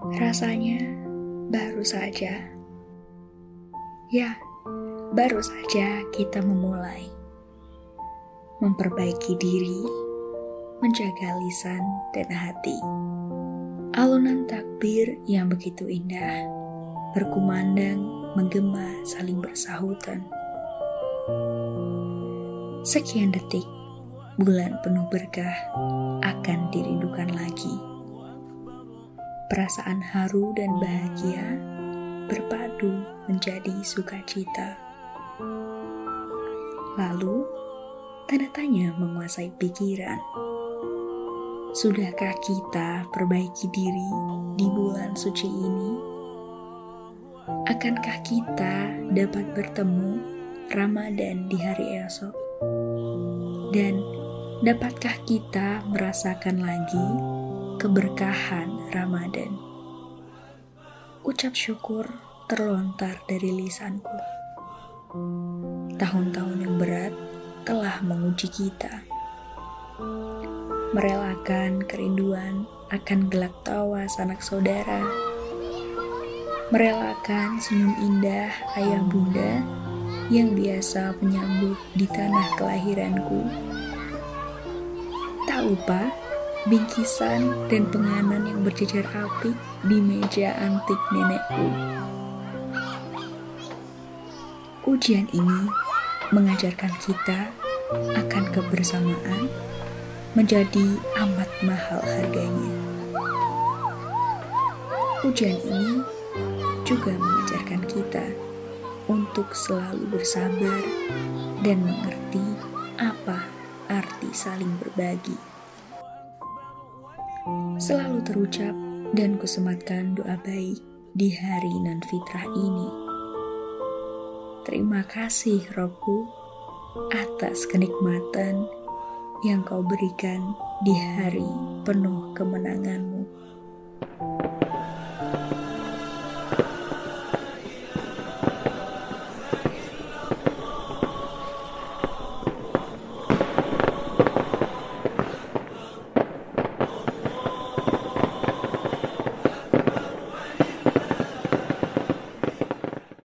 Rasanya baru saja, ya, baru saja kita memulai memperbaiki diri, menjaga lisan dan hati. Alunan takbir yang begitu indah, berkumandang, menggema, saling bersahutan. Sekian detik, bulan penuh berkah akan dirindukan perasaan haru dan bahagia berpadu menjadi sukacita. Lalu, tanda tanya menguasai pikiran. Sudahkah kita perbaiki diri di bulan suci ini? Akankah kita dapat bertemu Ramadan di hari esok? Dan dapatkah kita merasakan lagi keberkahan Ramadan. Ucap syukur terlontar dari lisanku. Tahun-tahun yang berat telah menguji kita. Merelakan kerinduan akan gelak tawa sanak saudara. Merelakan senyum indah ayah bunda yang biasa menyambut di tanah kelahiranku. Tak lupa bingkisan dan penganan yang berjejer api di meja antik nenekku. Ujian ini mengajarkan kita akan kebersamaan menjadi amat mahal harganya. Ujian ini juga mengajarkan kita untuk selalu bersabar dan mengerti apa arti saling berbagi selalu terucap dan kusematkan doa baik di hari nan fitrah ini. Terima kasih Robku atas kenikmatan yang kau berikan di hari penuh kemenanganmu.